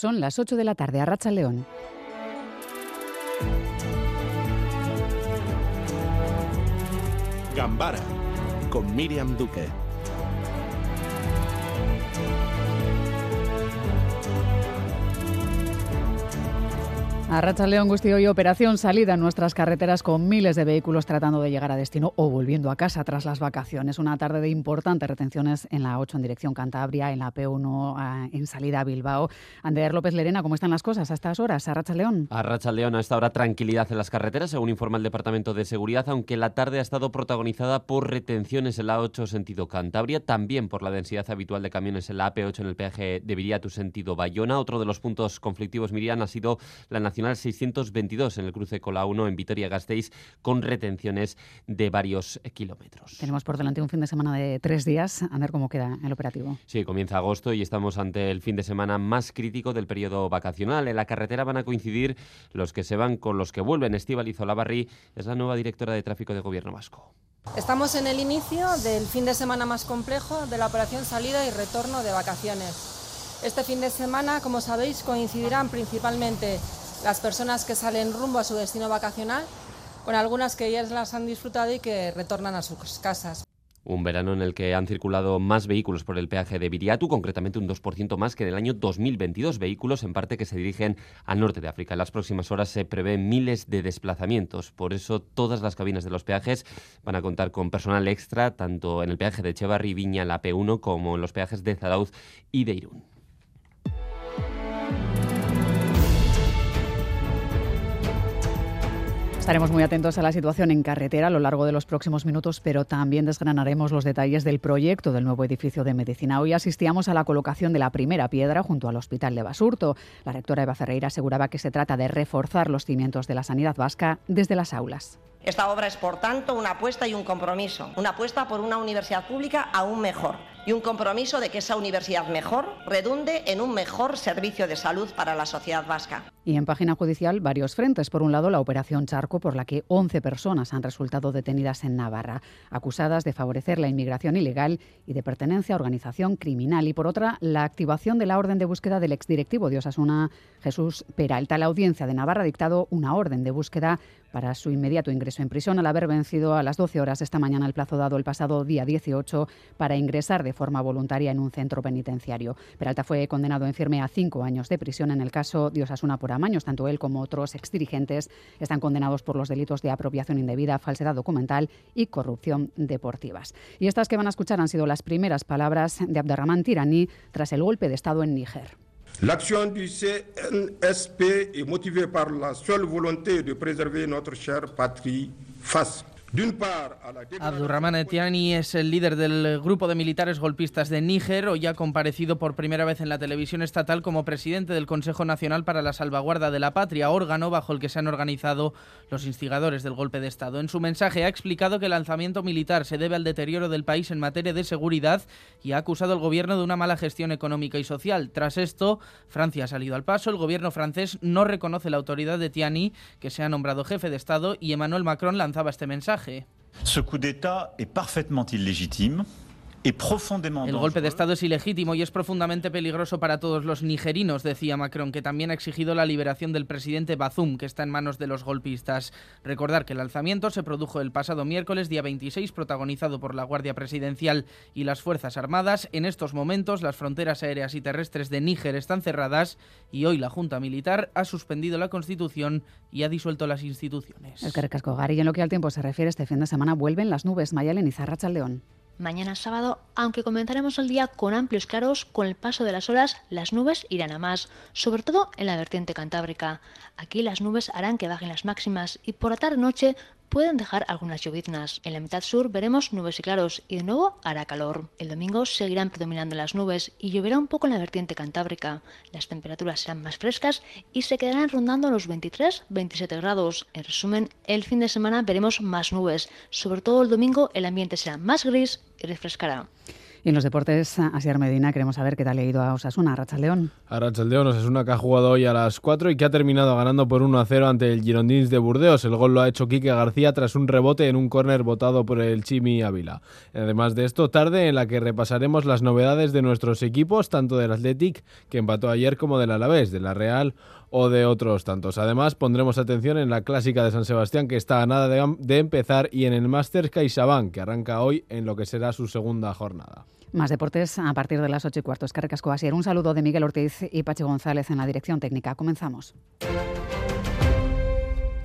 Son las 8 de la tarde a Racha León. Gambara con Miriam Duque. A León Gustio y operación salida en nuestras carreteras con miles de vehículos tratando de llegar a destino o volviendo a casa tras las vacaciones. Una tarde de importantes retenciones en la 8 en dirección Cantabria, en la P1 ah, en salida a Bilbao. Ander López Lerena, ¿cómo están las cosas a estas horas? A León. A León a esta hora tranquilidad en las carreteras, según informa el Departamento de Seguridad, aunque la tarde ha estado protagonizada por retenciones en la 8 sentido Cantabria, también por la densidad habitual de camiones en la AP8 en el peaje de Viriatu sentido Bayona. Otro de los puntos conflictivos, Miriam, ha sido la nacional 622 en el cruce con la 1 en Vitoria-Gasteiz con retenciones de varios kilómetros. Tenemos por delante un fin de semana de tres días. A ver cómo queda el operativo. Sí, comienza agosto y estamos ante el fin de semana más crítico del periodo vacacional. En la carretera van a coincidir los que se van con los que vuelven. Estíbaliz Olavarri es la nueva directora de tráfico de Gobierno Vasco. Estamos en el inicio del fin de semana más complejo de la operación salida y retorno de vacaciones. Este fin de semana, como sabéis, coincidirán principalmente las personas que salen rumbo a su destino vacacional, con algunas que ya las han disfrutado y que retornan a sus casas. Un verano en el que han circulado más vehículos por el peaje de Viriatu, concretamente un 2% más que en el año 2022, vehículos en parte que se dirigen al norte de África. En las próximas horas se prevén miles de desplazamientos, por eso todas las cabinas de los peajes van a contar con personal extra, tanto en el peaje de Echevarri, Viña, la P1, como en los peajes de Zarauz y de Irún. Estaremos muy atentos a la situación en carretera a lo largo de los próximos minutos, pero también desgranaremos los detalles del proyecto del nuevo edificio de medicina. Hoy asistíamos a la colocación de la primera piedra junto al Hospital de Basurto. La rectora Eva Ferreira aseguraba que se trata de reforzar los cimientos de la sanidad vasca desde las aulas. Esta obra es, por tanto, una apuesta y un compromiso, una apuesta por una universidad pública aún mejor y un compromiso de que esa universidad mejor redunde en un mejor servicio de salud para la sociedad vasca. Y en página judicial, varios frentes. Por un lado, la operación Charco, por la que 11 personas han resultado detenidas en Navarra, acusadas de favorecer la inmigración ilegal y de pertenencia a organización criminal. Y por otra, la activación de la orden de búsqueda del exdirectivo de Osasuna, Jesús Peralta. La audiencia de Navarra ha dictado una orden de búsqueda para su inmediato ingreso en prisión al haber vencido a las 12 horas esta mañana el plazo dado el pasado día 18 para ingresar de forma voluntaria en un centro penitenciario. Peralta fue condenado en firme a cinco años de prisión en el caso de Osasuna por Tanto él como otros exdirigentes están condenados por los delitos de apropiación indebida, falsedad documental y corrupción deportivas. Y estas que van a escuchar han sido las primeras palabras de Abderrahman Tirani tras el golpe de Estado en Níger. L'acción du CNSP est motivée par la seule volonté de préserver notre chère face Abdurrahman Etiani es el líder del grupo de militares golpistas de Níger. Hoy ha comparecido por primera vez en la televisión estatal como presidente del Consejo Nacional para la Salvaguarda de la Patria, órgano bajo el que se han organizado los instigadores del golpe de Estado. En su mensaje ha explicado que el lanzamiento militar se debe al deterioro del país en materia de seguridad y ha acusado al gobierno de una mala gestión económica y social. Tras esto, Francia ha salido al paso. El gobierno francés no reconoce la autoridad de Tiani, que se ha nombrado jefe de Estado, y Emmanuel Macron lanzaba este mensaje. Ce coup d'État est parfaitement illégitime. El golpe de Estado es ilegítimo y es profundamente peligroso para todos los nigerinos, decía Macron, que también ha exigido la liberación del presidente Bazoum, que está en manos de los golpistas. Recordar que el alzamiento se produjo el pasado miércoles, día 26, protagonizado por la Guardia Presidencial y las Fuerzas Armadas. En estos momentos, las fronteras aéreas y terrestres de Níger están cerradas y hoy la Junta Militar ha suspendido la Constitución y ha disuelto las instituciones. El Carcasco y en lo que al tiempo se refiere, este fin de semana vuelven las nubes Mayalen y Zarracha León. Mañana sábado, aunque comenzaremos el día con amplios claros, con el paso de las horas las nubes irán a más, sobre todo en la vertiente cantábrica. Aquí las nubes harán que bajen las máximas y por la tarde-noche pueden dejar algunas lloviznas. En la mitad sur veremos nubes y claros y de nuevo hará calor. El domingo seguirán predominando las nubes y lloverá un poco en la vertiente cantábrica. Las temperaturas serán más frescas y se quedarán rondando los 23-27 grados. En resumen, el fin de semana veremos más nubes. Sobre todo el domingo el ambiente será más gris y refrescará. Y en los deportes, Asier Medina, queremos saber qué tal ha ido a Osasuna, a Rachaldeón. A Rachaldeón, Osasuna que ha jugado hoy a las 4 y que ha terminado ganando por 1 a 0 ante el Girondins de Burdeos. El gol lo ha hecho Quique García tras un rebote en un córner votado por el Chimi Ávila. Además de esto, tarde en la que repasaremos las novedades de nuestros equipos, tanto del Athletic, que empató ayer, como del Alavés, de la Real o de otros tantos. Además, pondremos atención en la clásica de San Sebastián, que está a nada de, empezar, y en el Masters CaixaBank, que arranca hoy en lo que será su segunda jornada. Más deportes a partir de las 8 y cuarto. Carrecasco Asier. Un saludo de Miguel Ortiz y Pache González en la dirección técnica. Comenzamos.